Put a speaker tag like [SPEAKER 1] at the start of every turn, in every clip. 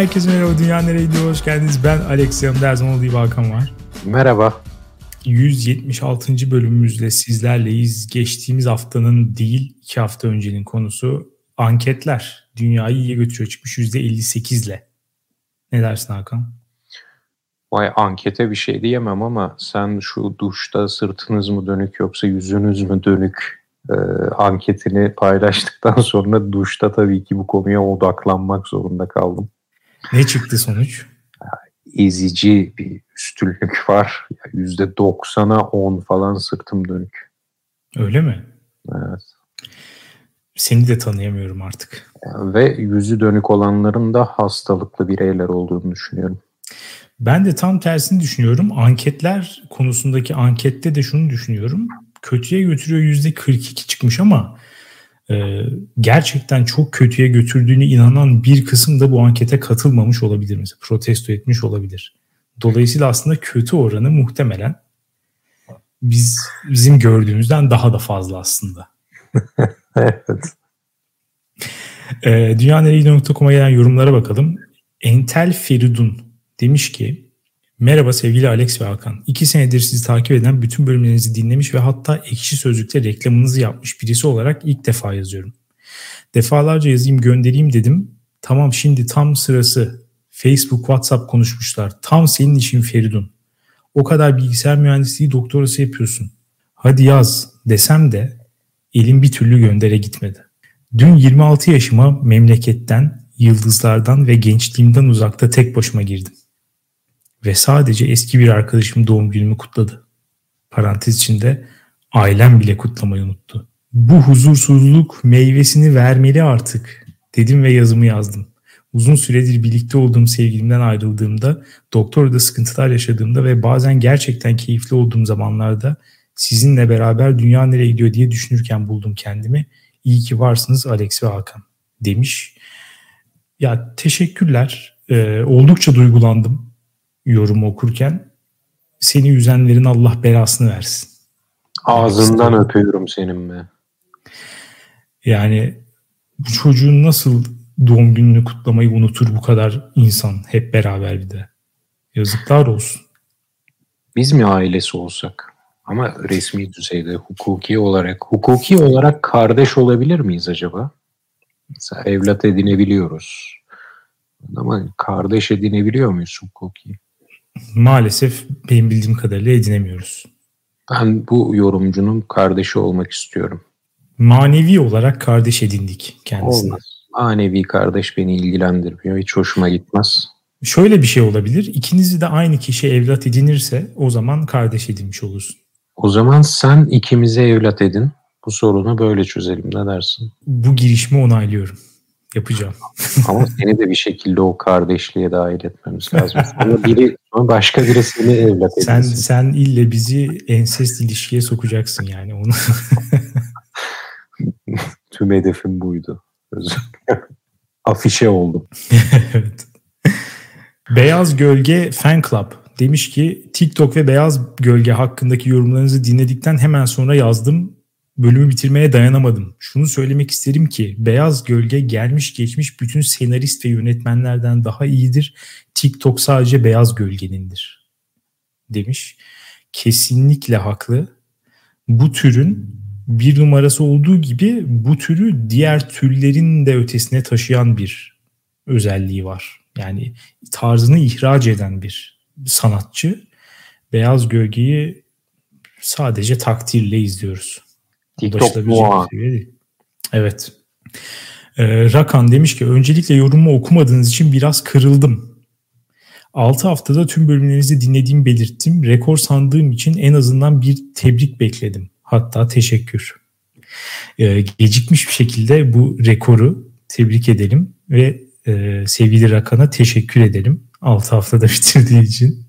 [SPEAKER 1] Herkese merhaba Dünya Nereye Gidiyor hoş geldiniz. Ben Alex yanımda her zaman olduğu Hakan var.
[SPEAKER 2] Merhaba.
[SPEAKER 1] 176. bölümümüzle sizlerleyiz. Geçtiğimiz haftanın değil iki hafta öncenin konusu anketler. Dünyayı iyiye götürüyor çıkmış %58 ile. Ne dersin Hakan?
[SPEAKER 2] Vay ankete bir şey diyemem ama sen şu duşta sırtınız mı dönük yoksa yüzünüz mü dönük e, anketini paylaştıktan sonra duşta tabii ki bu konuya odaklanmak zorunda kaldım.
[SPEAKER 1] Ne çıktı sonuç?
[SPEAKER 2] Ezici bir üstünlük var. %90'a 10 falan sırtım dönük.
[SPEAKER 1] Öyle mi?
[SPEAKER 2] Evet.
[SPEAKER 1] Seni de tanıyamıyorum artık.
[SPEAKER 2] Ve yüzü dönük olanların da hastalıklı bireyler olduğunu düşünüyorum.
[SPEAKER 1] Ben de tam tersini düşünüyorum. Anketler konusundaki ankette de şunu düşünüyorum. Kötüye götürüyor yüzde 42 çıkmış ama gerçekten çok kötüye götürdüğüne inanan bir kısım da bu ankete katılmamış olabilir. Mesela protesto etmiş olabilir. Dolayısıyla aslında kötü oranı muhtemelen biz bizim gördüğümüzden daha da fazla aslında.
[SPEAKER 2] evet.
[SPEAKER 1] E, Dünyanereydi.com'a gelen yorumlara bakalım. Entel Feridun demiş ki Merhaba sevgili Alex ve Hakan. İki senedir sizi takip eden bütün bölümlerinizi dinlemiş ve hatta ekşi sözlükte reklamınızı yapmış birisi olarak ilk defa yazıyorum. Defalarca yazayım göndereyim dedim. Tamam şimdi tam sırası. Facebook, WhatsApp konuşmuşlar. Tam senin işin Feridun. O kadar bilgisayar mühendisliği doktorası yapıyorsun. Hadi yaz desem de elim bir türlü göndere gitmedi. Dün 26 yaşıma memleketten, yıldızlardan ve gençliğimden uzakta tek başıma girdim ve sadece eski bir arkadaşım doğum günümü kutladı. Parantez içinde ailem bile kutlamayı unuttu. Bu huzursuzluk meyvesini vermeli artık dedim ve yazımı yazdım. Uzun süredir birlikte olduğum sevgilimden ayrıldığımda, doktorda sıkıntılar yaşadığımda ve bazen gerçekten keyifli olduğum zamanlarda sizinle beraber dünya nereye gidiyor diye düşünürken buldum kendimi. İyi ki varsınız Alex ve Hakan demiş. Ya teşekkürler. Ee, oldukça duygulandım yorumu okurken seni yüzenlerin Allah belasını versin.
[SPEAKER 2] Ağzından yani, öpüyorum senin be.
[SPEAKER 1] Yani bu çocuğun nasıl doğum gününü kutlamayı unutur bu kadar insan hep beraber bir de. Yazıklar olsun.
[SPEAKER 2] Biz mi ailesi olsak? Ama resmi düzeyde hukuki olarak hukuki olarak kardeş olabilir miyiz acaba? Mesela evlat edinebiliyoruz. Ama kardeş edinebiliyor muyuz hukuki?
[SPEAKER 1] Maalesef benim bildiğim kadarıyla edinemiyoruz.
[SPEAKER 2] Ben bu yorumcunun kardeşi olmak istiyorum.
[SPEAKER 1] Manevi olarak kardeş edindik kendisine. Olmaz.
[SPEAKER 2] Manevi kardeş beni ilgilendirmiyor. Hiç hoşuma gitmez.
[SPEAKER 1] Şöyle bir şey olabilir. İkinizi de aynı kişi evlat edinirse o zaman kardeş edinmiş olursun.
[SPEAKER 2] O zaman sen ikimize evlat edin. Bu sorunu böyle çözelim. Ne dersin?
[SPEAKER 1] Bu girişimi onaylıyorum yapacağım.
[SPEAKER 2] Ama seni de bir şekilde o kardeşliğe dahil etmemiz lazım. Sonra biri, başka biri seni evlat edilsin.
[SPEAKER 1] Sen, sen ille bizi ensest ilişkiye sokacaksın yani onu.
[SPEAKER 2] Tüm hedefim buydu. Afişe oldum.
[SPEAKER 1] evet. Beyaz Gölge Fan Club demiş ki TikTok ve Beyaz Gölge hakkındaki yorumlarınızı dinledikten hemen sonra yazdım bölümü bitirmeye dayanamadım. Şunu söylemek isterim ki Beyaz Gölge gelmiş geçmiş bütün senarist ve yönetmenlerden daha iyidir. TikTok sadece Beyaz Gölge'nindir demiş. Kesinlikle haklı. Bu türün bir numarası olduğu gibi bu türü diğer türlerin de ötesine taşıyan bir özelliği var. Yani tarzını ihraç eden bir sanatçı. Beyaz Gölge'yi sadece takdirle izliyoruz.
[SPEAKER 2] TikTok muha.
[SPEAKER 1] Evet. Ee, Rakan demiş ki öncelikle yorumu okumadığınız için biraz kırıldım. 6 haftada tüm bölümlerinizi dinlediğimi belirttim. Rekor sandığım için en azından bir tebrik bekledim. Hatta teşekkür. Ee, gecikmiş bir şekilde bu rekoru tebrik edelim ve e, sevgili Rakan'a teşekkür edelim. 6 haftada bitirdiği için.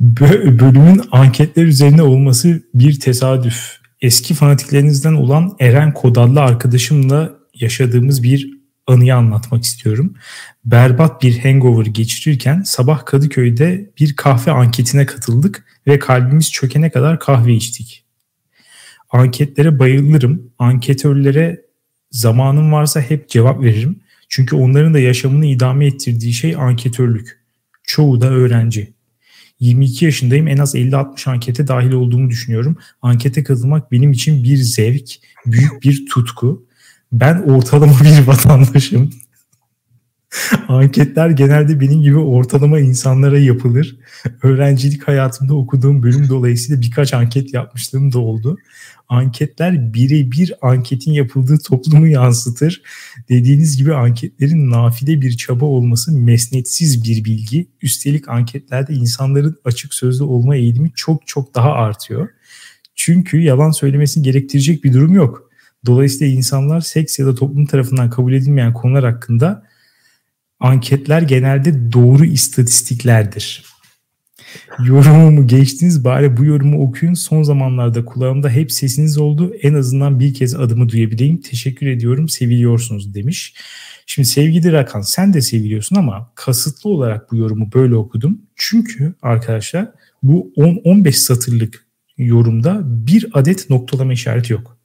[SPEAKER 1] Bölümün anketler üzerine olması bir tesadüf eski fanatiklerinizden olan Eren Kodallı arkadaşımla yaşadığımız bir anıyı anlatmak istiyorum. Berbat bir hangover geçirirken sabah Kadıköy'de bir kahve anketine katıldık ve kalbimiz çökene kadar kahve içtik. Anketlere bayılırım. Anketörlere zamanım varsa hep cevap veririm. Çünkü onların da yaşamını idame ettirdiği şey anketörlük. Çoğu da öğrenci. 22 yaşındayım en az 50-60 ankete dahil olduğumu düşünüyorum. Ankete katılmak benim için bir zevk, büyük bir tutku. Ben ortalama bir vatandaşım. Anketler genelde benim gibi ortalama insanlara yapılır. Öğrencilik hayatımda okuduğum bölüm dolayısıyla birkaç anket yapmışlığım da oldu. Anketler birebir anketin yapıldığı toplumu yansıtır. Dediğiniz gibi anketlerin nafile bir çaba olması mesnetsiz bir bilgi. Üstelik anketlerde insanların açık sözlü olma eğilimi çok çok daha artıyor. Çünkü yalan söylemesini gerektirecek bir durum yok. Dolayısıyla insanlar seks ya da toplum tarafından kabul edilmeyen konular hakkında anketler genelde doğru istatistiklerdir. Yorumumu geçtiniz bari bu yorumu okuyun. Son zamanlarda kulağımda hep sesiniz oldu. En azından bir kez adımı duyabileyim. Teşekkür ediyorum. Seviliyorsunuz demiş. Şimdi sevgili Rakan sen de seviliyorsun ama kasıtlı olarak bu yorumu böyle okudum. Çünkü arkadaşlar bu 10-15 satırlık yorumda bir adet noktalama işareti yok.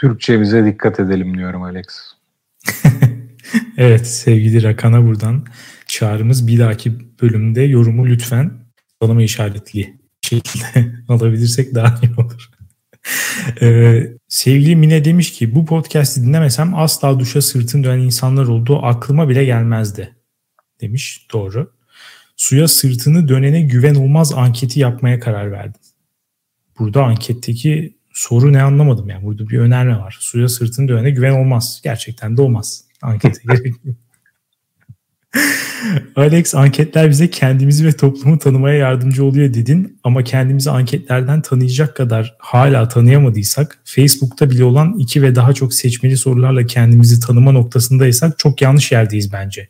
[SPEAKER 2] Türkçemize dikkat edelim diyorum Alex.
[SPEAKER 1] evet sevgili Rakan'a buradan çağrımız bir dahaki bölümde yorumu lütfen tanıma işaretli şekilde alabilirsek daha iyi olur. ee, sevgili Mine demiş ki bu podcast'i dinlemesem asla duşa sırtın dönen insanlar olduğu aklıma bile gelmezdi. Demiş doğru. Suya sırtını dönene güven olmaz anketi yapmaya karar verdim. Burada anketteki soru ne anlamadım yani. Burada bir önerme var. Suya sırtını dönene güven olmaz. Gerçekten de olmaz. Ankete gerek yok. Alex anketler bize kendimizi ve toplumu tanımaya yardımcı oluyor dedin ama kendimizi anketlerden tanıyacak kadar hala tanıyamadıysak Facebook'ta bile olan iki ve daha çok seçmeli sorularla kendimizi tanıma noktasındaysak çok yanlış yerdeyiz bence.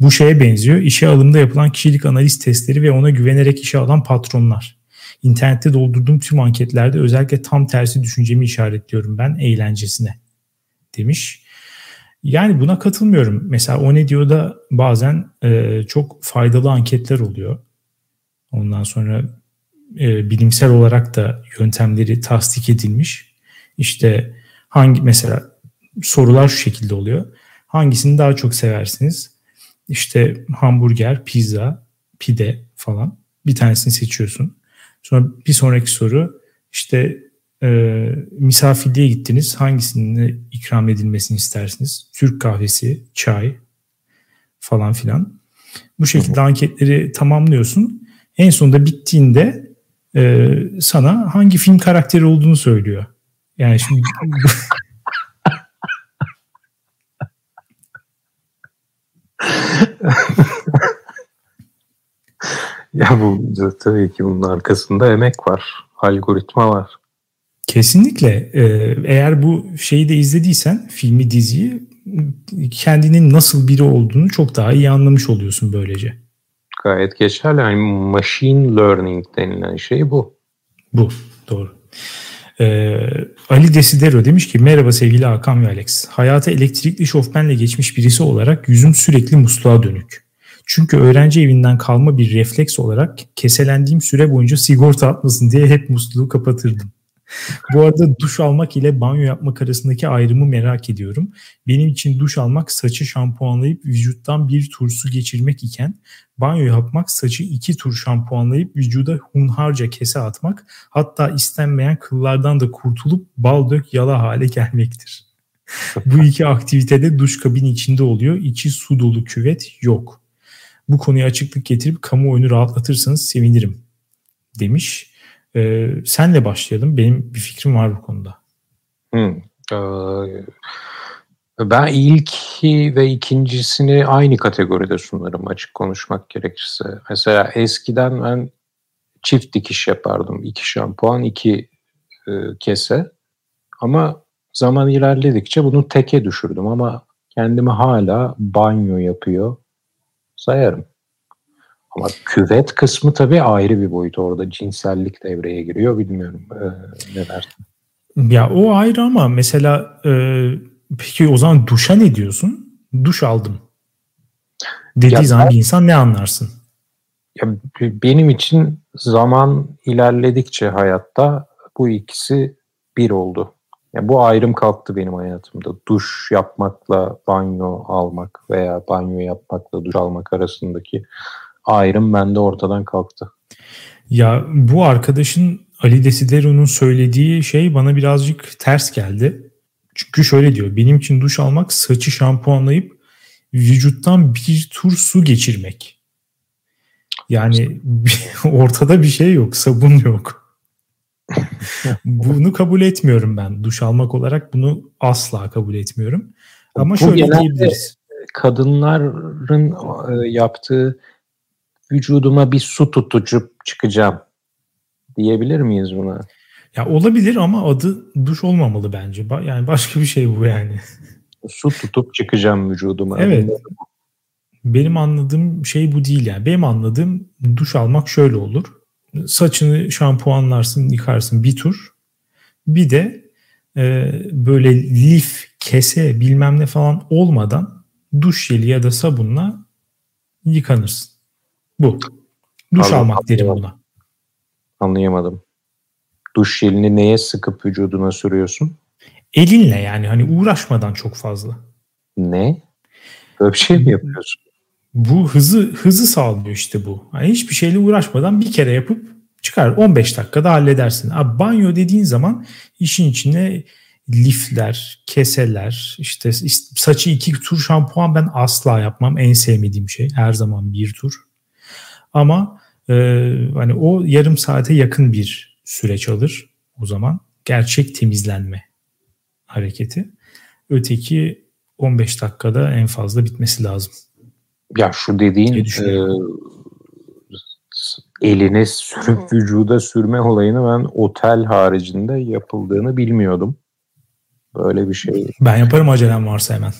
[SPEAKER 1] Bu şeye benziyor. İşe alımda yapılan kişilik analiz testleri ve ona güvenerek işe alan patronlar. İnternette doldurduğum tüm anketlerde özellikle tam tersi düşüncemi işaretliyorum ben eğlencesine demiş. Yani buna katılmıyorum. Mesela o ne diyor da bazen e, çok faydalı anketler oluyor. Ondan sonra e, bilimsel olarak da yöntemleri tasdik edilmiş. İşte hangi mesela sorular şu şekilde oluyor. Hangisini daha çok seversiniz? İşte hamburger, pizza, pide falan. Bir tanesini seçiyorsun. Sonra bir sonraki soru işte e, misafirliğe gittiniz. Hangisini ikram edilmesini istersiniz? Türk kahvesi, çay falan filan. Bu şekilde anketleri tamamlıyorsun. En sonunda bittiğinde e, sana hangi film karakteri olduğunu söylüyor. Yani şimdi
[SPEAKER 2] ya bu tabii ki bunun arkasında emek var. Algoritma var.
[SPEAKER 1] Kesinlikle. Ee, eğer bu şeyi de izlediysen, filmi, diziyi kendinin nasıl biri olduğunu çok daha iyi anlamış oluyorsun böylece.
[SPEAKER 2] Gayet geçerli. Yani machine learning denilen şey bu.
[SPEAKER 1] Bu, doğru. Ee, Ali Desidero demiş ki merhaba sevgili Hakan ve Alex. Hayata elektrikli şofbenle geçmiş birisi olarak yüzüm sürekli musluğa dönük. Çünkü öğrenci evinden kalma bir refleks olarak keselendiğim süre boyunca sigorta atmasın diye hep musluğu kapatırdım. Bu arada duş almak ile banyo yapmak arasındaki ayrımı merak ediyorum. Benim için duş almak saçı şampuanlayıp vücuttan bir tur su geçirmek iken banyo yapmak saçı iki tur şampuanlayıp vücuda hunharca kese atmak hatta istenmeyen kıllardan da kurtulup bal dök yala hale gelmektir. Bu iki aktivitede duş kabini içinde oluyor. İçi su dolu küvet yok. Bu konuya açıklık getirip kamuoyunu rahatlatırsanız sevinirim demiş. Ee, senle başlayalım. Benim bir fikrim var bu konuda.
[SPEAKER 2] Hmm. Ben ilki ve ikincisini aynı kategoride sunarım açık konuşmak gerekirse. Mesela eskiden ben çift dikiş yapardım. İki şampuan, iki e, kese. Ama zaman ilerledikçe bunu teke düşürdüm ama kendimi hala banyo yapıyor sayarım. Ama küvet kısmı tabii ayrı bir boyut. Orada cinsellik devreye giriyor. Bilmiyorum e, ne dersin?
[SPEAKER 1] Ya o ayrı ama mesela e, peki o zaman duşa ne diyorsun? Duş aldım. Dediği ya zaman ben, bir insan ne anlarsın?
[SPEAKER 2] Ya benim için zaman ilerledikçe hayatta bu ikisi bir oldu. Yani bu ayrım kalktı benim hayatımda. Duş yapmakla banyo almak veya banyo yapmakla duş almak arasındaki ayrım bende ortadan kalktı.
[SPEAKER 1] Ya bu arkadaşın Ali Desidero'nun söylediği şey bana birazcık ters geldi. Çünkü şöyle diyor. Benim için duş almak saçı şampuanlayıp vücuttan bir tur su geçirmek. Yani ortada bir şey yok. Sabun yok. bunu kabul etmiyorum ben. Duş almak olarak bunu asla kabul etmiyorum. Ama Bu şöyle diyebiliriz.
[SPEAKER 2] Kadınların e, yaptığı vücuduma bir su tutucup çıkacağım diyebilir miyiz buna?
[SPEAKER 1] Ya olabilir ama adı duş olmamalı bence. Yani başka bir şey bu yani.
[SPEAKER 2] Su tutup çıkacağım vücuduma.
[SPEAKER 1] Evet. Benim anladığım şey bu değil yani. Benim anladığım duş almak şöyle olur. Saçını şampuanlarsın, yıkarsın bir tur. Bir de e, böyle lif, kese bilmem ne falan olmadan duş jeli ya da sabunla yıkanırsın. Bu. Duş Anladım, almak derim buna.
[SPEAKER 2] Anlayamadım. Duş jelini neye sıkıp vücuduna sürüyorsun?
[SPEAKER 1] Elinle yani hani uğraşmadan çok fazla.
[SPEAKER 2] Ne? Böyle bir şey mi yapıyorsun?
[SPEAKER 1] Bu hızı hızı sağlıyor işte bu. Yani hiçbir şeyle uğraşmadan bir kere yapıp çıkar 15 dakikada halledersin. Abi banyo dediğin zaman işin içine lifler, keseler, işte saçı iki tur şampuan ben asla yapmam. En sevmediğim şey. Her zaman bir tur. Ama e, hani o yarım saate yakın bir süreç alır o zaman. Gerçek temizlenme hareketi. Öteki 15 dakikada en fazla bitmesi lazım.
[SPEAKER 2] Ya şu dediğin e, eline sürüp vücuda sürme olayını ben otel haricinde yapıldığını bilmiyordum. Böyle bir şey.
[SPEAKER 1] Ben yaparım acelem varsa hemen.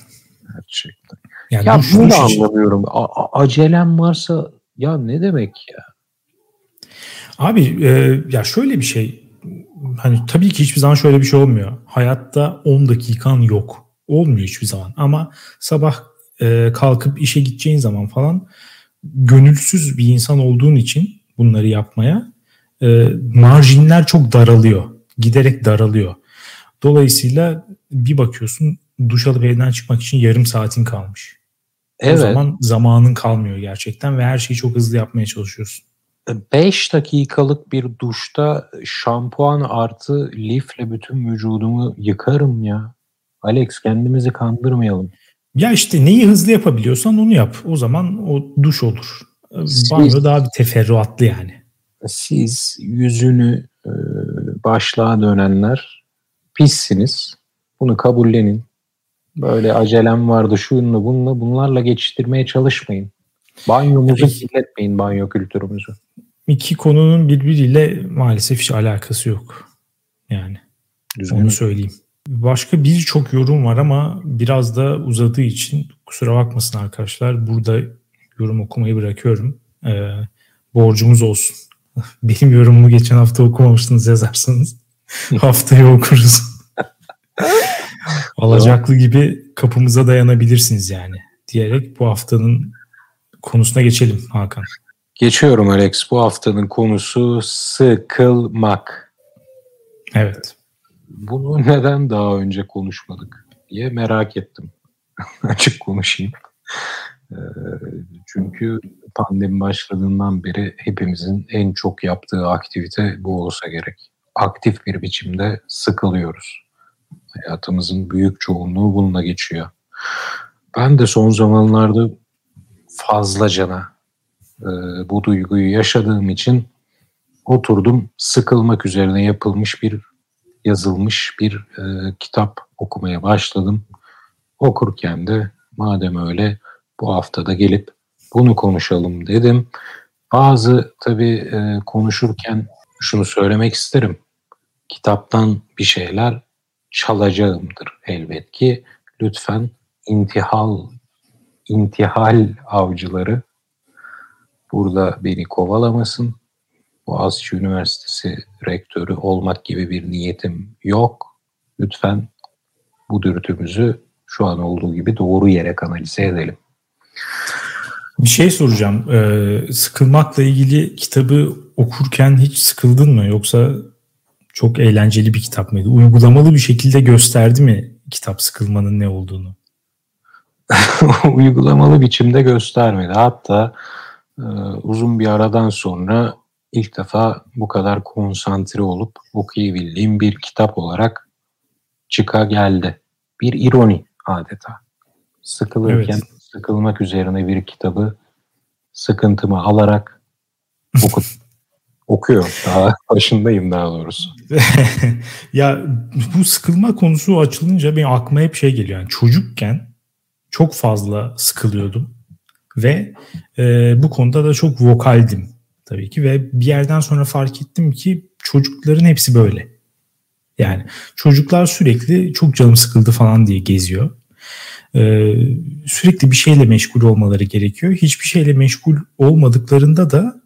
[SPEAKER 2] Gerçekten. Yani ya bunu da anlamıyorum. A- acelem varsa ya ne demek ya?
[SPEAKER 1] Abi e, ya şöyle bir şey. Hani tabii ki hiçbir zaman şöyle bir şey olmuyor. Hayatta 10 dakikan yok. Olmuyor hiçbir zaman. Ama sabah e, kalkıp işe gideceğin zaman falan gönülsüz bir insan olduğun için bunları yapmaya e, marjinler çok daralıyor. Giderek daralıyor. Dolayısıyla bir bakıyorsun duş alıp evden çıkmak için yarım saatin kalmış. Evet. O zaman zamanın kalmıyor gerçekten ve her şeyi çok hızlı yapmaya çalışıyorsun.
[SPEAKER 2] 5 dakikalık bir duşta şampuan artı lifle bütün vücudumu yıkarım ya. Alex kendimizi kandırmayalım.
[SPEAKER 1] Ya işte neyi hızlı yapabiliyorsan onu yap. O zaman o duş olur. Siz, Banyo daha bir teferruatlı yani.
[SPEAKER 2] Siz yüzünü e, başlığa dönenler pissiniz. Bunu kabullenin. Böyle acelem vardı şununla bununla bunlarla geçiştirmeye çalışmayın. Banyomuzu kirletmeyin banyo kültürümüzü.
[SPEAKER 1] İki konunun birbiriyle maalesef hiç alakası yok. Yani Düzgün. onu söyleyeyim. Başka birçok yorum var ama biraz da uzadığı için kusura bakmasın arkadaşlar. Burada yorum okumayı bırakıyorum. Ee, borcumuz olsun. Benim yorumumu geçen hafta okumamıştınız yazarsanız haftaya okuruz. Alacaklı gibi kapımıza dayanabilirsiniz yani diyerek bu haftanın konusuna geçelim Hakan.
[SPEAKER 2] Geçiyorum Alex. Bu haftanın konusu sıkılmak.
[SPEAKER 1] Evet.
[SPEAKER 2] Bunu neden daha önce konuşmadık diye merak ettim. Açık konuşayım. Ee, çünkü pandemi başladığından beri hepimizin en çok yaptığı aktivite bu olsa gerek. Aktif bir biçimde sıkılıyoruz. Hayatımızın büyük çoğunluğu bununla geçiyor. Ben de son zamanlarda fazlacana e, bu duyguyu yaşadığım için oturdum sıkılmak üzerine yapılmış bir yazılmış bir e, kitap okumaya başladım. Okurken de madem öyle bu haftada gelip bunu konuşalım dedim. Bazı tabii e, konuşurken şunu söylemek isterim. Kitaptan bir şeyler çalacağımdır elbet ki. Lütfen intihal intihal avcıları burada beni kovalamasın. Boğaziçi Üniversitesi rektörü olmak gibi bir niyetim yok. Lütfen bu dürtümüzü şu an olduğu gibi doğru yere kanalize edelim.
[SPEAKER 1] Bir şey soracağım. Ee, sıkılmakla ilgili kitabı okurken hiç sıkıldın mı? Yoksa Çok eğlenceli bir kitap mıydı? Uygulamalı bir şekilde gösterdi mi kitap sıkılmanın ne olduğunu?
[SPEAKER 2] Uygulamalı biçimde göstermedi. Hatta e, uzun bir aradan sonra ilk defa bu kadar konsantre olup okuyabildiğim bir kitap olarak çıka geldi. Bir ironi adeta. Sıkılırken evet. sıkılmak üzerine bir kitabı sıkıntımı alarak okudum. Okuyor. Daha başındayım daha doğrusu.
[SPEAKER 1] ya bu sıkılma konusu açılınca benim aklıma hep şey geliyor. Yani çocukken çok fazla sıkılıyordum ve e, bu konuda da çok vokaldim tabii ki ve bir yerden sonra fark ettim ki çocukların hepsi böyle. Yani çocuklar sürekli çok canım sıkıldı falan diye geziyor. Ee, sürekli bir şeyle meşgul olmaları gerekiyor. Hiçbir şeyle meşgul olmadıklarında da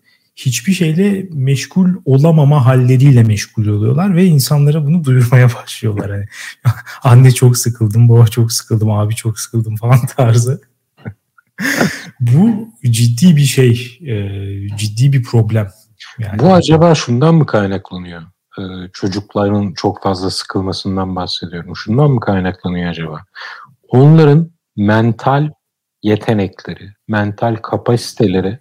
[SPEAKER 1] hiçbir şeyle meşgul olamama halleriyle meşgul oluyorlar ve insanlara bunu duyurmaya başlıyorlar. Hani anne çok sıkıldım, baba çok sıkıldım, abi çok sıkıldım falan tarzı. Bu ciddi bir şey, e, ciddi bir problem.
[SPEAKER 2] Yani. Bu acaba şundan mı kaynaklanıyor? Ee, çocukların çok fazla sıkılmasından bahsediyorum. Şundan mı kaynaklanıyor acaba? Onların mental yetenekleri, mental kapasiteleri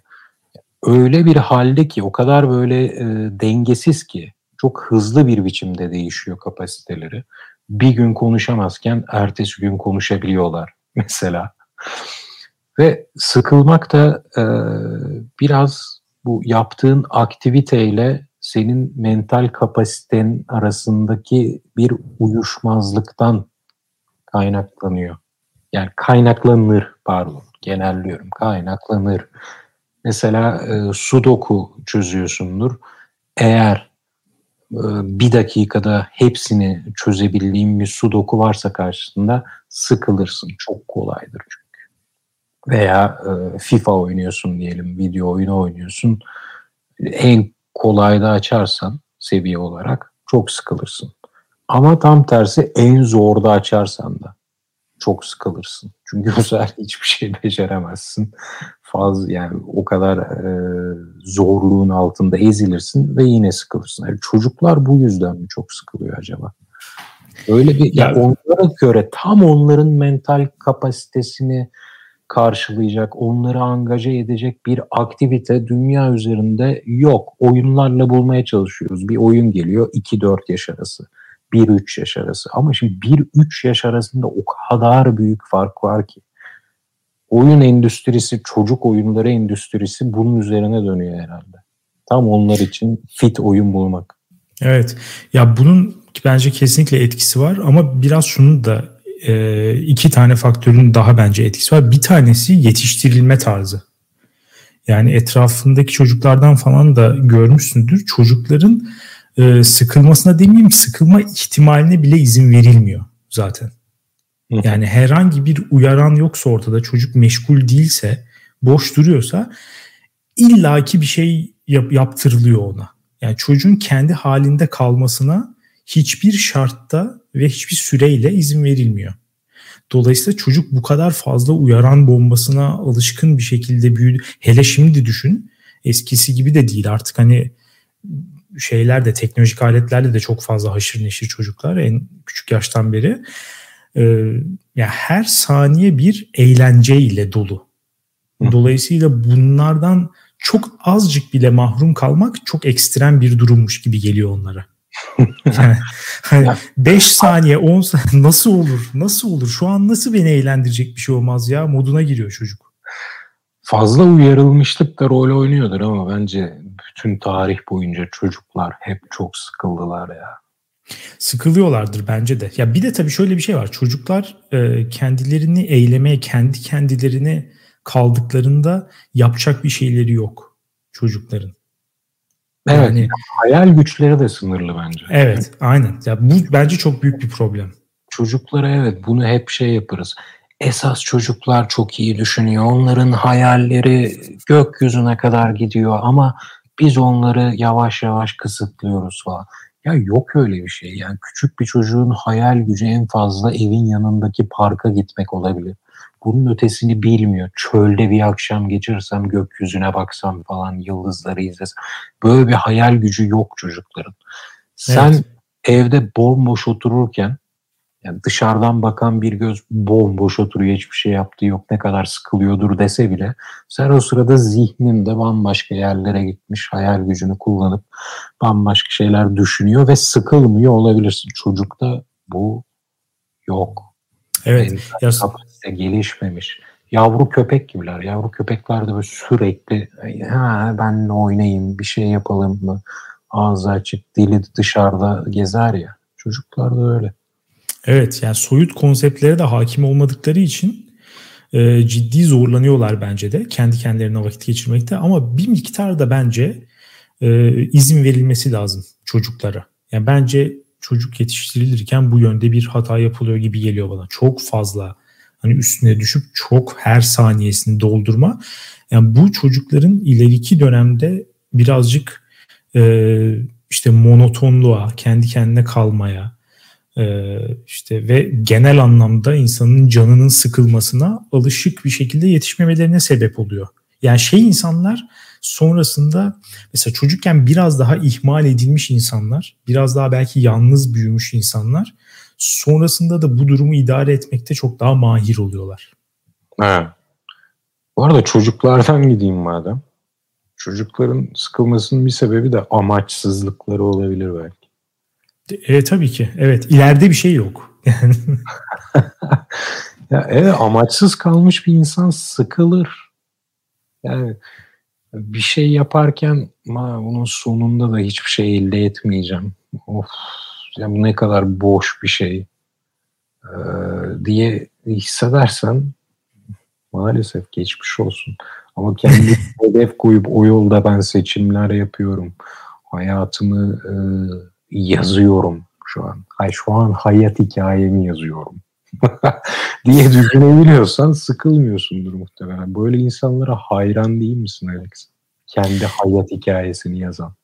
[SPEAKER 2] öyle bir halde ki o kadar böyle e, dengesiz ki çok hızlı bir biçimde değişiyor kapasiteleri. Bir gün konuşamazken ertesi gün konuşabiliyorlar mesela. Ve sıkılmak da e, biraz bu yaptığın aktiviteyle senin mental kapasitenin arasındaki bir uyuşmazlıktan kaynaklanıyor. Yani kaynaklanır pardon genelliyorum kaynaklanır. Mesela e, sudoku çözüyorsundur. Eğer e, bir dakikada hepsini çözebildiğin bir sudoku varsa karşısında sıkılırsın. Çok kolaydır çünkü. Veya e, FIFA oynuyorsun diyelim, video oyunu oynuyorsun. En kolayda açarsan seviye olarak çok sıkılırsın. Ama tam tersi en zorda açarsan da çok sıkılırsın. Çünkü bu sefer hiçbir şey beceremezsin. Fazla yani o kadar e, zorluğun altında ezilirsin ve yine sıkılırsın. Yani çocuklar bu yüzden mi çok sıkılıyor acaba? Öyle bir yani onlara göre tam onların mental kapasitesini karşılayacak, onları angaje edecek bir aktivite dünya üzerinde yok. Oyunlarla bulmaya çalışıyoruz. Bir oyun geliyor 2-4 yaş arası. 1-3 yaş arası. Ama şimdi 1-3 yaş arasında o kadar büyük fark var ki. Oyun endüstrisi, çocuk oyunları endüstrisi bunun üzerine dönüyor herhalde. Tam onlar için fit oyun bulmak.
[SPEAKER 1] Evet. Ya bunun bence kesinlikle etkisi var ama biraz şunu da e, iki tane faktörün daha bence etkisi var. Bir tanesi yetiştirilme tarzı. Yani etrafındaki çocuklardan falan da görmüşsündür. Çocukların e, sıkılmasına demeyeyim sıkılma ihtimaline bile izin verilmiyor zaten. Yani herhangi bir uyaran yoksa ortada çocuk meşgul değilse boş duruyorsa illaki bir şey yap, yaptırılıyor ona. Yani çocuğun kendi halinde kalmasına hiçbir şartta ve hiçbir süreyle izin verilmiyor. Dolayısıyla çocuk bu kadar fazla uyaran bombasına alışkın bir şekilde büyüdü. Hele şimdi düşün. Eskisi gibi de değil artık hani şeyler de teknolojik aletlerle de çok fazla haşır neşir çocuklar en küçük yaştan beri. Ee, yani her saniye bir eğlence ile dolu. Dolayısıyla bunlardan çok azıcık bile mahrum kalmak çok ekstrem bir durummuş gibi geliyor onlara. yani, hani 5 saniye 10 saniye nasıl olur? Nasıl olur? Şu an nasıl beni eğlendirecek bir şey olmaz ya moduna giriyor çocuk.
[SPEAKER 2] Fazla uyarılmışlık da rol oynuyordur ama bence bütün tarih boyunca çocuklar hep çok sıkıldılar ya.
[SPEAKER 1] Sıkılıyorlardır bence de. Ya bir de tabii şöyle bir şey var. Çocuklar e, kendilerini eylemeye, kendi kendilerini kaldıklarında yapacak bir şeyleri yok çocukların.
[SPEAKER 2] Evet. Yani, hayal güçleri de sınırlı bence.
[SPEAKER 1] Evet, aynen. Ya bu bence çok büyük bir problem.
[SPEAKER 2] Çocuklara evet bunu hep şey yaparız. Esas çocuklar çok iyi düşünüyor. Onların hayalleri gökyüzüne kadar gidiyor ama biz onları yavaş yavaş kısıtlıyoruz falan. Ya yok öyle bir şey. Yani küçük bir çocuğun hayal gücü en fazla evin yanındaki parka gitmek olabilir. Bunun ötesini bilmiyor. Çölde bir akşam geçirsem gökyüzüne baksam falan yıldızları izlesem. Böyle bir hayal gücü yok çocukların. Sen evet. evde bomboş otururken yani dışarıdan bakan bir göz bomboş oturuyor hiçbir şey yaptığı yok ne kadar sıkılıyordur dese bile sen o sırada zihninde bambaşka yerlere gitmiş hayal gücünü kullanıp bambaşka şeyler düşünüyor ve sıkılmıyor olabilirsin. Çocukta bu yok.
[SPEAKER 1] Evet.
[SPEAKER 2] Yani kapasite gelişmemiş. Yavru köpek gibiler. Yavru köpekler de böyle sürekli ha benle oynayayım bir şey yapalım mı? Ağzı açık, dili dışarıda gezer ya. Çocuklar da öyle.
[SPEAKER 1] Evet yani soyut konseptlere de hakim olmadıkları için e, ciddi zorlanıyorlar bence de kendi kendilerine vakit geçirmekte ama bir miktar da bence e, izin verilmesi lazım çocuklara. Yani bence çocuk yetiştirilirken bu yönde bir hata yapılıyor gibi geliyor bana. Çok fazla hani üstüne düşüp çok her saniyesini doldurma. Yani bu çocukların ileriki dönemde birazcık e, işte monotonluğa, kendi kendine kalmaya, e, işte ve genel anlamda insanın canının sıkılmasına alışık bir şekilde yetişmemelerine sebep oluyor. Yani şey insanlar sonrasında mesela çocukken biraz daha ihmal edilmiş insanlar, biraz daha belki yalnız büyümüş insanlar sonrasında da bu durumu idare etmekte çok daha mahir oluyorlar.
[SPEAKER 2] Ha. Bu arada çocuklardan gideyim madem. Çocukların sıkılmasının bir sebebi de amaçsızlıkları olabilir belki.
[SPEAKER 1] E, tabii ki. Evet. ileride bir şey yok.
[SPEAKER 2] ya evet amaçsız kalmış bir insan sıkılır. Yani bir şey yaparken ma bunun sonunda da hiçbir şey elde etmeyeceğim. Of ya bu ne kadar boş bir şey ee, diye hissedersen maalesef geçmiş olsun. Ama kendi hedef koyup o yolda ben seçimler yapıyorum. Hayatımı e, yazıyorum şu an. Hay şu an hayat hikayemi yazıyorum. diye düşünebiliyorsan sıkılmıyorsundur muhtemelen. Böyle insanlara hayran değil misin Alex? Kendi hayat hikayesini yazan.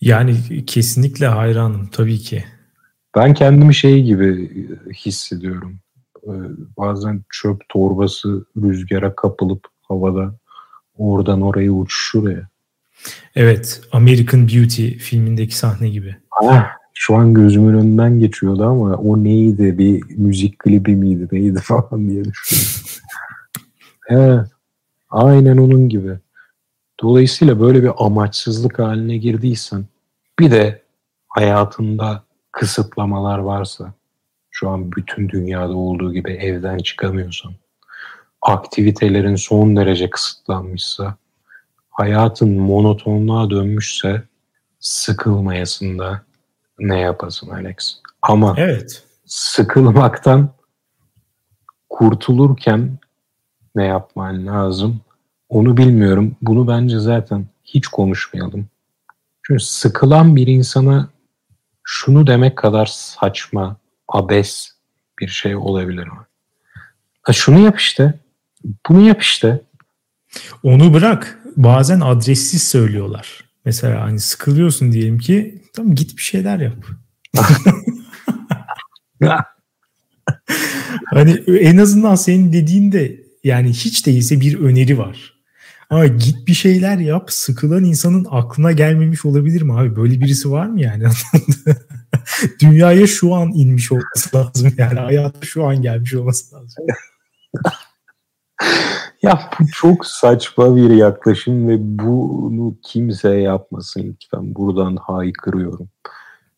[SPEAKER 1] Yani kesinlikle hayranım tabii ki.
[SPEAKER 2] Ben kendimi şey gibi hissediyorum. Ee, bazen çöp torbası rüzgara kapılıp havada oradan oraya uçuşur ya.
[SPEAKER 1] Evet, American Beauty filmindeki sahne gibi.
[SPEAKER 2] Ah, şu an gözümün önünden geçiyordu ama o neydi? Bir müzik klibi miydi? Neydi falan diye düşünüyorum. evet, aynen onun gibi. Dolayısıyla böyle bir amaçsızlık haline girdiysen bir de hayatında kısıtlamalar varsa şu an bütün dünyada olduğu gibi evden çıkamıyorsan aktivitelerin son derece kısıtlanmışsa hayatın monotonluğa dönmüşse sıkılmayasında ne yapasın Alex? Ama
[SPEAKER 1] evet.
[SPEAKER 2] sıkılmaktan kurtulurken ne yapman lazım? Onu bilmiyorum. Bunu bence zaten hiç konuşmayalım. Çünkü sıkılan bir insana şunu demek kadar saçma, abes bir şey olabilir mi? Ha şunu yap işte. Bunu yap işte.
[SPEAKER 1] Onu bırak. Bazen adressiz söylüyorlar. Mesela hani sıkılıyorsun diyelim ki tamam git bir şeyler yap. hani en azından senin dediğinde yani hiç değilse bir öneri var. Ama git bir şeyler yap. Sıkılan insanın aklına gelmemiş olabilir mi abi? Böyle birisi var mı yani? Dünyaya şu an inmiş olması lazım yani. Hayata şu an gelmiş olması lazım.
[SPEAKER 2] ya bu çok saçma bir yaklaşım ve bunu kimse yapmasın lütfen. Buradan haykırıyorum.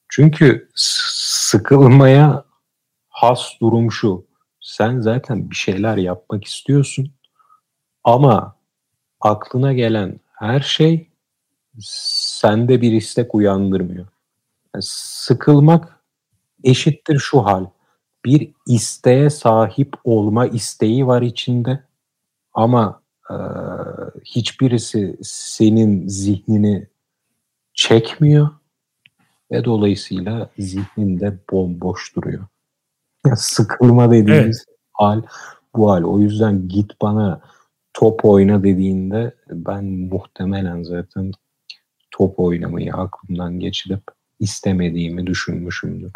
[SPEAKER 2] Çünkü sıkılmaya has durum şu. Sen zaten bir şeyler yapmak istiyorsun ama aklına gelen her şey sende bir istek uyandırmıyor. Yani sıkılmak eşittir şu hal. Bir isteğe sahip olma isteği var içinde ama e, hiçbirisi senin zihnini çekmiyor ve dolayısıyla zihninde bomboş duruyor. Yani sıkılma dediğimiz evet. hal bu hal. O yüzden git bana top oyna dediğinde ben muhtemelen zaten top oynamayı aklımdan geçirip istemediğimi düşünmüşümdür.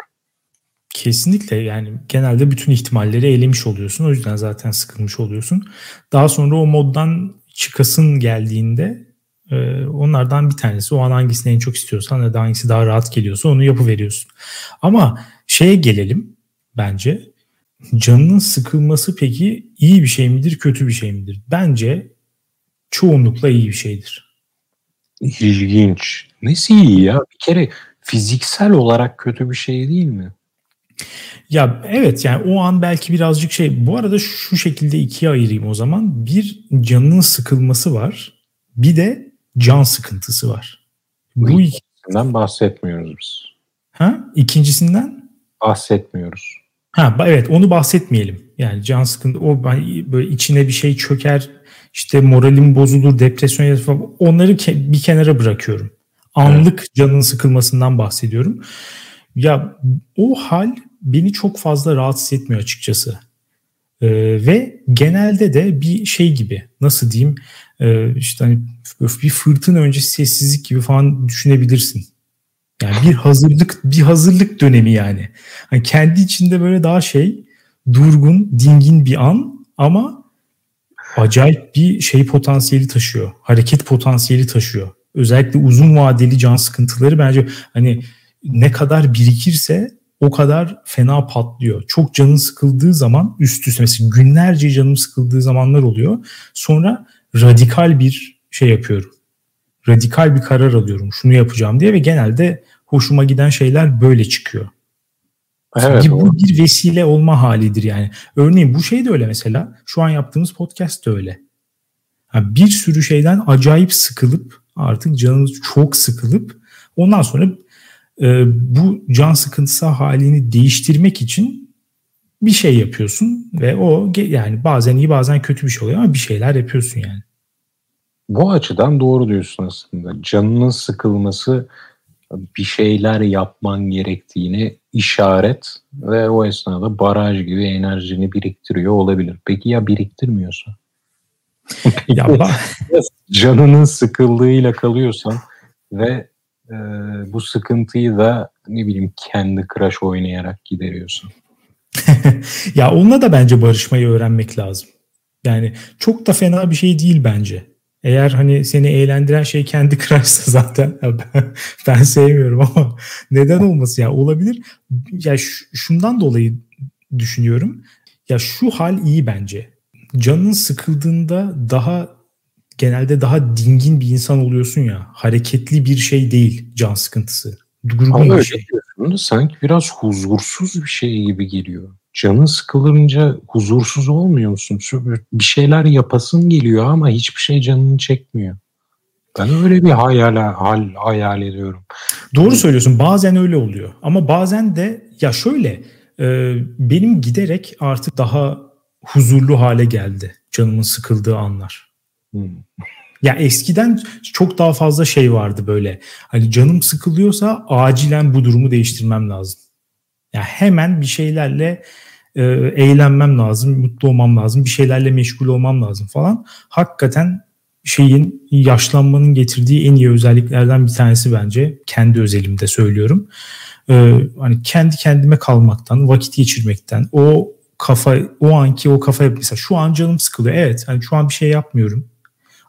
[SPEAKER 1] Kesinlikle yani genelde bütün ihtimalleri elemiş oluyorsun. O yüzden zaten sıkılmış oluyorsun. Daha sonra o moddan çıkasın geldiğinde Ee, onlardan bir tanesi o an hangisini en çok istiyorsan ya da hangisi daha rahat geliyorsa onu yapıveriyorsun. Ama şeye gelelim bence. Canının sıkılması peki iyi bir şey midir, kötü bir şey midir? Bence çoğunlukla iyi bir şeydir.
[SPEAKER 2] İlginç. Nesi iyi ya? Bir kere fiziksel olarak kötü bir şey değil mi?
[SPEAKER 1] Ya evet yani o an belki birazcık şey bu arada şu şekilde ikiye ayırayım o zaman. Bir canının sıkılması var. Bir de can sıkıntısı var.
[SPEAKER 2] Bu, ikisinden bahsetmiyoruz biz.
[SPEAKER 1] Ha? İkincisinden?
[SPEAKER 2] Bahsetmiyoruz.
[SPEAKER 1] Ha evet onu bahsetmeyelim. Yani can sıkıntı o böyle içine bir şey çöker işte moralim bozulur depresyon falan onları bir kenara bırakıyorum. Anlık evet. canın sıkılmasından bahsediyorum. Ya o hal beni çok fazla rahatsız etmiyor açıkçası. Ee, ve genelde de bir şey gibi nasıl diyeyim e, işte hani bir fırtına öncesi sessizlik gibi falan düşünebilirsin. Yani bir hazırlık bir hazırlık dönemi yani. yani. Kendi içinde böyle daha şey durgun, dingin bir an ama acayip bir şey potansiyeli taşıyor. Hareket potansiyeli taşıyor. Özellikle uzun vadeli can sıkıntıları bence hani ne kadar birikirse o kadar fena patlıyor. Çok canın sıkıldığı zaman üst üste mesela günlerce canım sıkıldığı zamanlar oluyor. Sonra radikal bir şey yapıyorum. Radikal bir karar alıyorum şunu yapacağım diye ve genelde hoşuma giden şeyler böyle çıkıyor. Evet, bu bir vesile olma halidir yani. Örneğin bu şey de öyle mesela. Şu an yaptığımız podcast de öyle. Yani bir sürü şeyden acayip sıkılıp artık canınız çok sıkılıp ondan sonra e, bu can sıkıntısı halini değiştirmek için bir şey yapıyorsun ve o yani bazen iyi bazen kötü bir şey oluyor ama bir şeyler yapıyorsun yani.
[SPEAKER 2] Bu açıdan doğru diyorsun aslında. Canının sıkılması bir şeyler yapman gerektiğini işaret ve o esnada baraj gibi enerjini biriktiriyor olabilir. Peki ya biriktirmiyorsa? ya canının sıkıldığıyla kalıyorsan ve e, bu sıkıntıyı da ne bileyim kendi crush oynayarak gideriyorsun.
[SPEAKER 1] ya onunla da bence barışmayı öğrenmek lazım. Yani çok da fena bir şey değil bence. Eğer hani seni eğlendiren şey kendi crush'sa zaten ben, ben sevmiyorum ama neden olması ya olabilir. Ya şundan dolayı düşünüyorum. Ya şu hal iyi bence. Canın sıkıldığında daha genelde daha dingin bir insan oluyorsun ya. Hareketli bir şey değil can sıkıntısı.
[SPEAKER 2] Durgun bir şey. Diyorsun, sanki biraz huzursuz bir şey gibi geliyor canın sıkılınca huzursuz olmuyor musun? Bir şeyler yapasın geliyor ama hiçbir şey canını çekmiyor. Ben öyle bir hayal, hal hayal ediyorum.
[SPEAKER 1] Doğru söylüyorsun. Bazen öyle oluyor. Ama bazen de ya şöyle e, benim giderek artık daha huzurlu hale geldi canımın sıkıldığı anlar. Ya eskiden çok daha fazla şey vardı böyle. Hani canım sıkılıyorsa acilen bu durumu değiştirmem lazım. Ya hemen bir şeylerle e, eğlenmem lazım, mutlu olmam lazım, bir şeylerle meşgul olmam lazım falan. Hakikaten şeyin yaşlanmanın getirdiği en iyi özelliklerden bir tanesi bence. Kendi özelimde söylüyorum. Ee, hani kendi kendime kalmaktan, vakit geçirmekten, o kafa, o anki o kafa mesela şu an canım sıkılıyor. Evet, hani şu an bir şey yapmıyorum.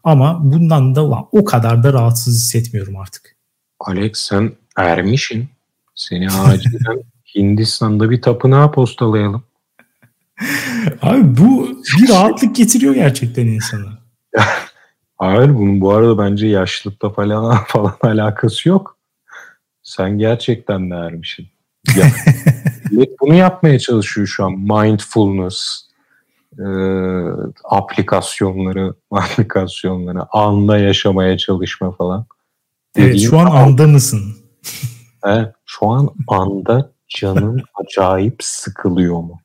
[SPEAKER 1] Ama bundan da o kadar da rahatsız hissetmiyorum artık.
[SPEAKER 2] Alex sen ermişsin. Seni acilen Hindistan'da bir tapınağa postalayalım.
[SPEAKER 1] Abi bu bir rahatlık getiriyor gerçekten insana.
[SPEAKER 2] Hayır bunun bu arada bence yaşlılıkta falan falan alakası yok. Sen gerçekten de ermişsin. Ya, bunu yapmaya çalışıyor şu an. Mindfulness e, aplikasyonları, aplikasyonları, anda yaşamaya çalışma falan.
[SPEAKER 1] Evet Dediğim şu an anda mısın?
[SPEAKER 2] Evet, şu an anda canın acayip sıkılıyor mu?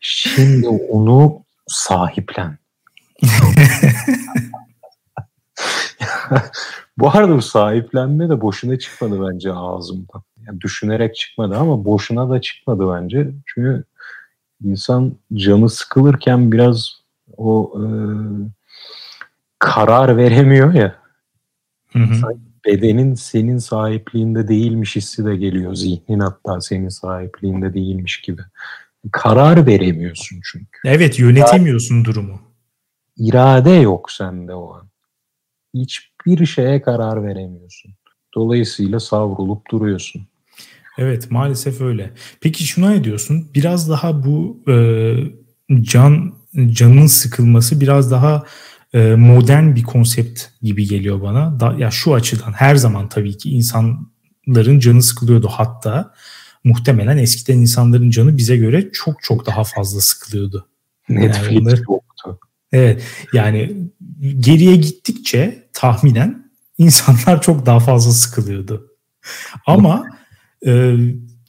[SPEAKER 2] Şimdi onu sahiplen. bu arada sahiplenme de boşuna çıkmadı bence ağzımdan. Yani düşünerek çıkmadı ama boşuna da çıkmadı bence. Çünkü insan canı sıkılırken biraz o e, karar veremiyor ya. Hı hı bedenin senin sahipliğinde değilmiş hissi de geliyor. Zihnin hatta senin sahipliğinde değilmiş gibi. Karar veremiyorsun çünkü.
[SPEAKER 1] Evet yönetemiyorsun yani, durumu.
[SPEAKER 2] İrade yok sende o an. hiçbir şeye karar veremiyorsun. Dolayısıyla savrulup duruyorsun.
[SPEAKER 1] Evet maalesef öyle. Peki şuna ne diyorsun? Biraz daha bu e, can canın sıkılması biraz daha e, modern bir konsept gibi geliyor bana. Da, ya şu açıdan her zaman tabii ki insanların canı sıkılıyordu hatta muhtemelen eskiden insanların canı bize göre çok çok daha fazla sıkılıyordu.
[SPEAKER 2] Netflix yani yoktu.
[SPEAKER 1] Evet yani geriye gittikçe tahminen insanlar çok daha fazla sıkılıyordu. Ama e,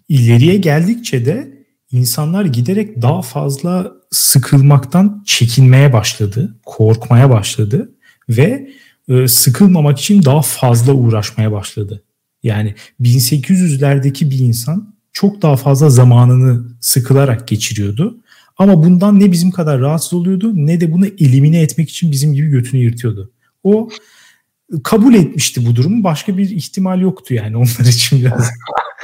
[SPEAKER 1] ileriye geldikçe de insanlar giderek daha fazla sıkılmaktan çekinmeye başladı, korkmaya başladı ve e, sıkılmamak için daha fazla uğraşmaya başladı. Yani 1800'lerdeki bir insan çok daha fazla zamanını sıkılarak geçiriyordu. Ama bundan ne bizim kadar rahatsız oluyordu ne de bunu elimine etmek için bizim gibi götünü yırtıyordu. O kabul etmişti bu durumu. Başka bir ihtimal yoktu yani onlar için biraz.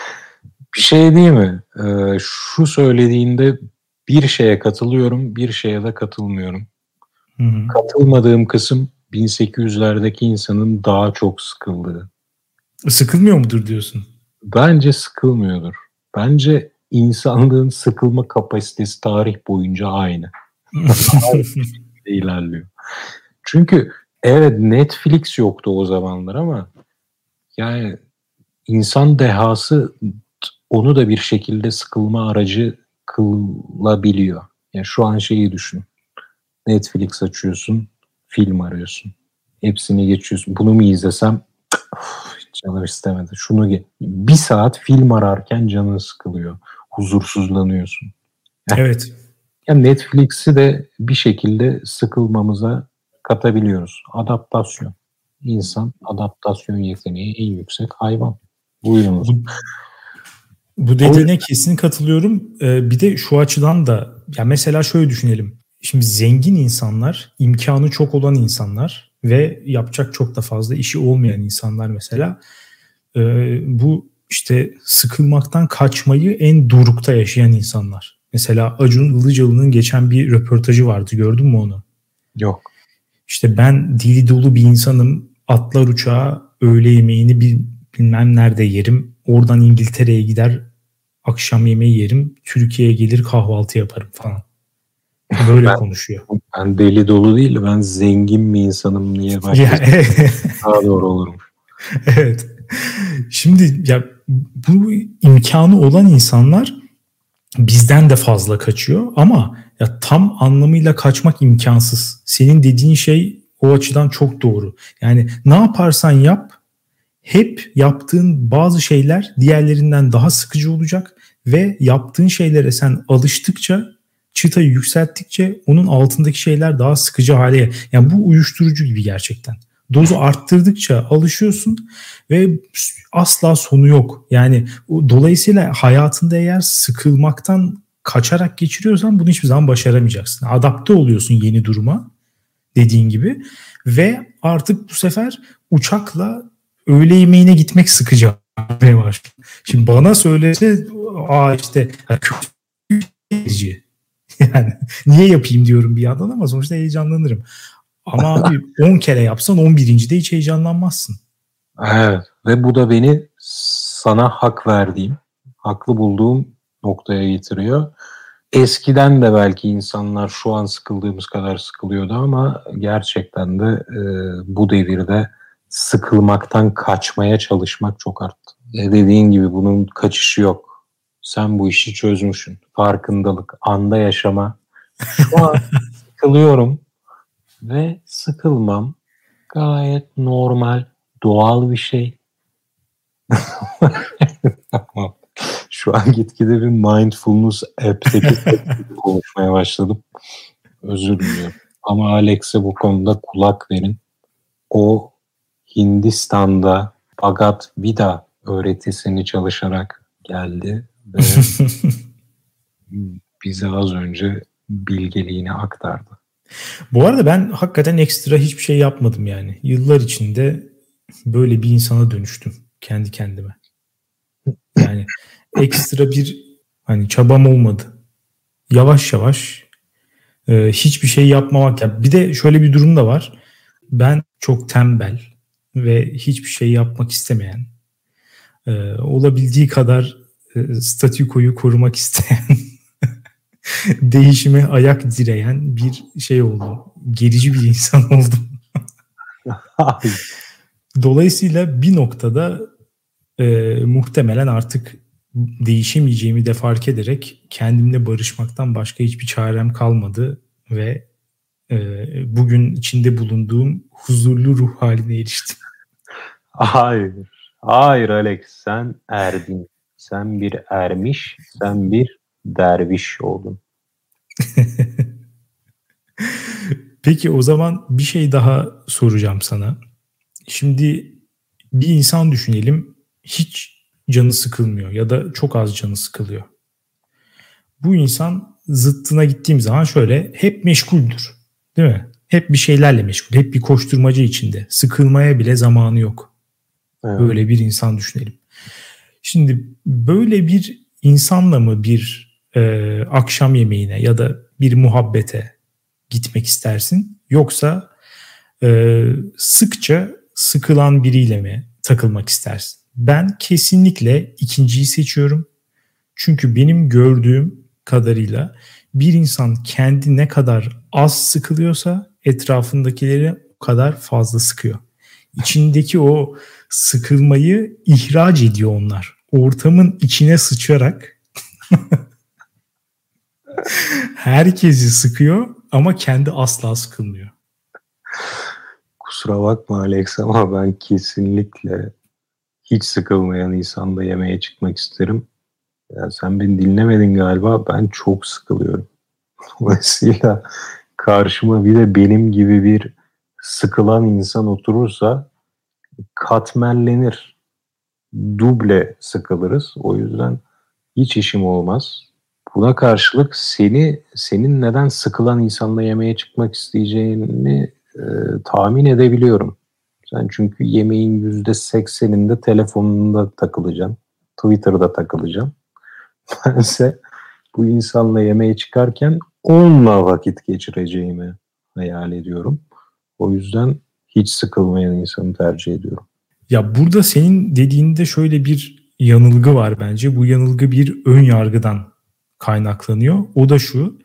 [SPEAKER 2] bir şey değil mi? Ee, şu söylediğinde bir şeye katılıyorum, bir şeye de katılmıyorum. Hı hı. Katılmadığım kısım 1800'lerdeki insanın daha çok sıkıldığı.
[SPEAKER 1] Sıkılmıyor mudur diyorsun?
[SPEAKER 2] Bence sıkılmıyordur. Bence insanlığın sıkılma kapasitesi tarih boyunca aynı. ilerliyor. Çünkü evet Netflix yoktu o zamanlar ama yani insan dehası onu da bir şekilde sıkılma aracı kılabiliyor. Yani şu an şeyi düşün. Netflix açıyorsun, film arıyorsun. Hepsini geçiyorsun. Bunu mu izlesem? Of, canım istemedi. Şunu bir saat film ararken canın sıkılıyor. Huzursuzlanıyorsun.
[SPEAKER 1] Yani, evet.
[SPEAKER 2] Yani Netflix'i de bir şekilde sıkılmamıza katabiliyoruz. Adaptasyon. İnsan adaptasyon yeteneği en yüksek hayvan. Buyurunuz.
[SPEAKER 1] Bu dediğine kesin katılıyorum. Ee, bir de şu açıdan da ya mesela şöyle düşünelim. Şimdi zengin insanlar, imkanı çok olan insanlar ve yapacak çok da fazla işi olmayan insanlar mesela e, bu işte sıkılmaktan kaçmayı en dorukta yaşayan insanlar. Mesela Acun Ilıcalı'nın geçen bir röportajı vardı. Gördün mü onu?
[SPEAKER 2] Yok.
[SPEAKER 1] İşte ben dili dolu bir insanım. Atlar uçağa öğle yemeğini bir bilmem nerede yerim. Oradan İngiltere'ye gider akşam yemeği yerim. Türkiye'ye gelir kahvaltı yaparım falan. Böyle ben, konuşuyor.
[SPEAKER 2] Ben deli dolu değil ben zengin bir insanım niye başka daha doğru olurum.
[SPEAKER 1] Evet. Şimdi ya bu imkanı olan insanlar bizden de fazla kaçıyor ama ya tam anlamıyla kaçmak imkansız. Senin dediğin şey o açıdan çok doğru. Yani ne yaparsan yap hep yaptığın bazı şeyler diğerlerinden daha sıkıcı olacak ve yaptığın şeylere sen alıştıkça çıtayı yükselttikçe onun altındaki şeyler daha sıkıcı hale yani bu uyuşturucu gibi gerçekten. Dozu arttırdıkça alışıyorsun ve asla sonu yok. Yani dolayısıyla hayatında eğer sıkılmaktan kaçarak geçiriyorsan bunu hiçbir zaman başaramayacaksın. Adapte oluyorsun yeni duruma dediğin gibi ve artık bu sefer uçakla öğle yemeğine gitmek sıkıcı var. Şimdi bana söylese aa işte kötü yani niye yapayım diyorum bir yandan ama sonuçta heyecanlanırım. Ama abi 10 kere yapsan 11. de hiç heyecanlanmazsın.
[SPEAKER 2] Evet ve bu da beni sana hak verdiğim, haklı bulduğum noktaya getiriyor. Eskiden de belki insanlar şu an sıkıldığımız kadar sıkılıyordu ama gerçekten de e, bu devirde sıkılmaktan kaçmaya çalışmak çok arttı. E dediğin gibi bunun kaçışı yok. Sen bu işi çözmüşsün. Farkındalık, anda yaşama. Şu an sıkılıyorum ve sıkılmam gayet normal, doğal bir şey. Şu an gitgide bir mindfulness app'teki konuşmaya başladım. Özür diliyorum. Ama Alex'e bu konuda kulak verin. O Hindistan'da Bhagat Vida öğretisini çalışarak geldi ve bize az önce bilgeliğini aktardı.
[SPEAKER 1] Bu arada ben hakikaten ekstra hiçbir şey yapmadım yani. Yıllar içinde böyle bir insana dönüştüm kendi kendime. Yani ekstra bir hani çabam olmadı. Yavaş yavaş e, hiçbir şey yapmamak. Yani bir de şöyle bir durum da var. ben çok tembel ve hiçbir şey yapmak istemeyen, e, olabildiği kadar e, statükoyu korumak isteyen, değişime ayak direyen bir şey oldum. Gerici bir insan oldum. Dolayısıyla bir noktada e, muhtemelen artık değişemeyeceğimi de fark ederek kendimle barışmaktan başka hiçbir çarem kalmadı ve e, bugün içinde bulunduğum huzurlu ruh haline eriştim.
[SPEAKER 2] Hayır. Hayır Alex sen erdin. Sen bir ermiş, sen bir derviş oldun.
[SPEAKER 1] Peki o zaman bir şey daha soracağım sana. Şimdi bir insan düşünelim hiç canı sıkılmıyor ya da çok az canı sıkılıyor. Bu insan zıttına gittiğim zaman şöyle hep meşguldür. Değil mi? Hep bir şeylerle meşgul. Hep bir koşturmacı içinde. Sıkılmaya bile zamanı yok. Evet. Böyle bir insan düşünelim. Şimdi böyle bir insanla mı bir e, akşam yemeğine ya da bir muhabbete gitmek istersin? Yoksa e, sıkça sıkılan biriyle mi takılmak istersin? Ben kesinlikle ikinciyi seçiyorum. Çünkü benim gördüğüm kadarıyla bir insan kendi ne kadar az sıkılıyorsa etrafındakileri o kadar fazla sıkıyor. İçindeki o sıkılmayı ihraç ediyor onlar. Ortamın içine sıçarak herkesi sıkıyor ama kendi asla sıkılmıyor.
[SPEAKER 2] Kusura bakma Alex ama ben kesinlikle hiç sıkılmayan insanla yemeğe çıkmak isterim. Ya sen beni dinlemedin galiba. Ben çok sıkılıyorum. Dolayısıyla karşıma bir de benim gibi bir sıkılan insan oturursa katmerlenir. Duble sıkılırız. O yüzden hiç işim olmaz. Buna karşılık seni senin neden sıkılan insanla yemeğe çıkmak isteyeceğini e, tahmin edebiliyorum. Sen çünkü yemeğin yüzde sekseninde telefonunda takılacaksın. Twitter'da takılacaksın. Bense bu insanla yemeğe çıkarken onunla vakit geçireceğimi hayal ediyorum. O yüzden hiç sıkılmayan insanı tercih ediyorum.
[SPEAKER 1] Ya burada senin dediğinde şöyle bir yanılgı var bence. Bu yanılgı bir ön yargıdan kaynaklanıyor. O da şu.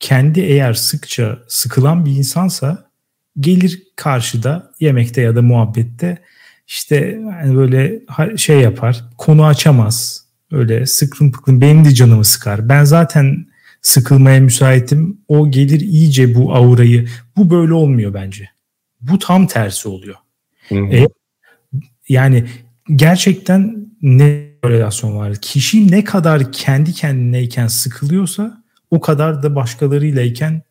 [SPEAKER 1] Kendi eğer sıkça sıkılan bir insansa gelir karşıda yemekte ya da muhabbette işte yani böyle şey yapar, konu açamaz. Öyle sıklım pıklım benim de canımı sıkar. Ben zaten sıkılmaya müsaitim. O gelir iyice bu aurayı. Bu böyle olmuyor bence. Bu tam tersi oluyor. E, yani gerçekten ne relasyon var? Kişi ne kadar kendi kendineyken sıkılıyorsa o kadar da başkalarıylayken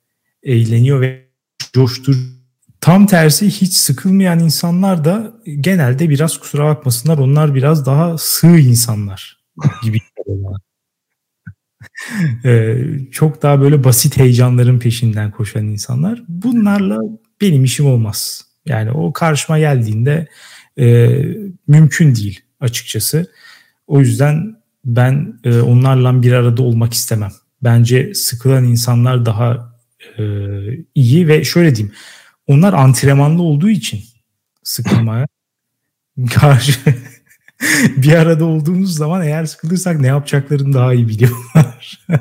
[SPEAKER 1] eğleniyor ve coşturuyor Tam tersi hiç sıkılmayan insanlar da genelde biraz kusura bakmasınlar onlar biraz daha sığ insanlar gibi. ee, çok daha böyle basit heyecanların peşinden koşan insanlar. Bunlarla benim işim olmaz. Yani o karşıma geldiğinde e, mümkün değil açıkçası. O yüzden ben e, onlarla bir arada olmak istemem. Bence sıkılan insanlar daha e, iyi ve şöyle diyeyim onlar antrenmanlı olduğu için sıkılmaya karşı bir arada olduğumuz zaman eğer sıkılırsak ne yapacaklarını daha iyi biliyorlar.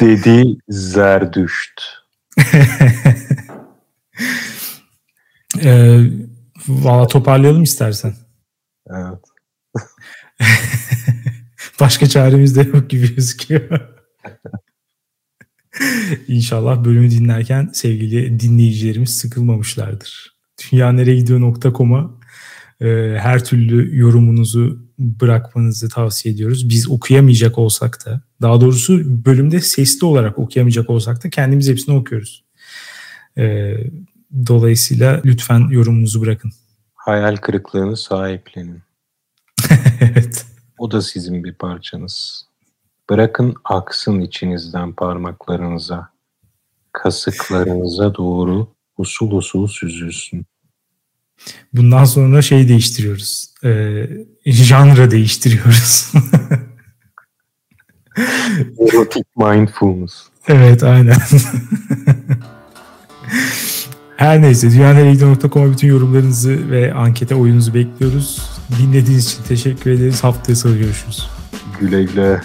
[SPEAKER 2] Dedi Zerdüşt.
[SPEAKER 1] ee, Valla toparlayalım istersen.
[SPEAKER 2] Evet.
[SPEAKER 1] Başka çaremiz de yok gibi gözüküyor. İnşallah bölümü dinlerken sevgili dinleyicilerimiz sıkılmamışlardır. Dünyanereyegidiyor.com'a e, her türlü yorumunuzu bırakmanızı tavsiye ediyoruz. Biz okuyamayacak olsak da, daha doğrusu bölümde sesli olarak okuyamayacak olsak da kendimiz hepsini okuyoruz. E, dolayısıyla lütfen yorumunuzu bırakın.
[SPEAKER 2] Hayal kırıklığını sahiplenin.
[SPEAKER 1] evet.
[SPEAKER 2] O da sizin bir parçanız. Bırakın aksın içinizden parmaklarınıza, kasıklarınıza doğru usul usul süzülsün.
[SPEAKER 1] Bundan sonra şey değiştiriyoruz. E, janra değiştiriyoruz.
[SPEAKER 2] Erotic mindfulness.
[SPEAKER 1] Evet aynen. Her neyse dünyaneregidiyor.com'a bütün yorumlarınızı ve ankete oyununuzu bekliyoruz. Dinlediğiniz için teşekkür ederiz. Haftaya salı görüşürüz.
[SPEAKER 2] Güle güle.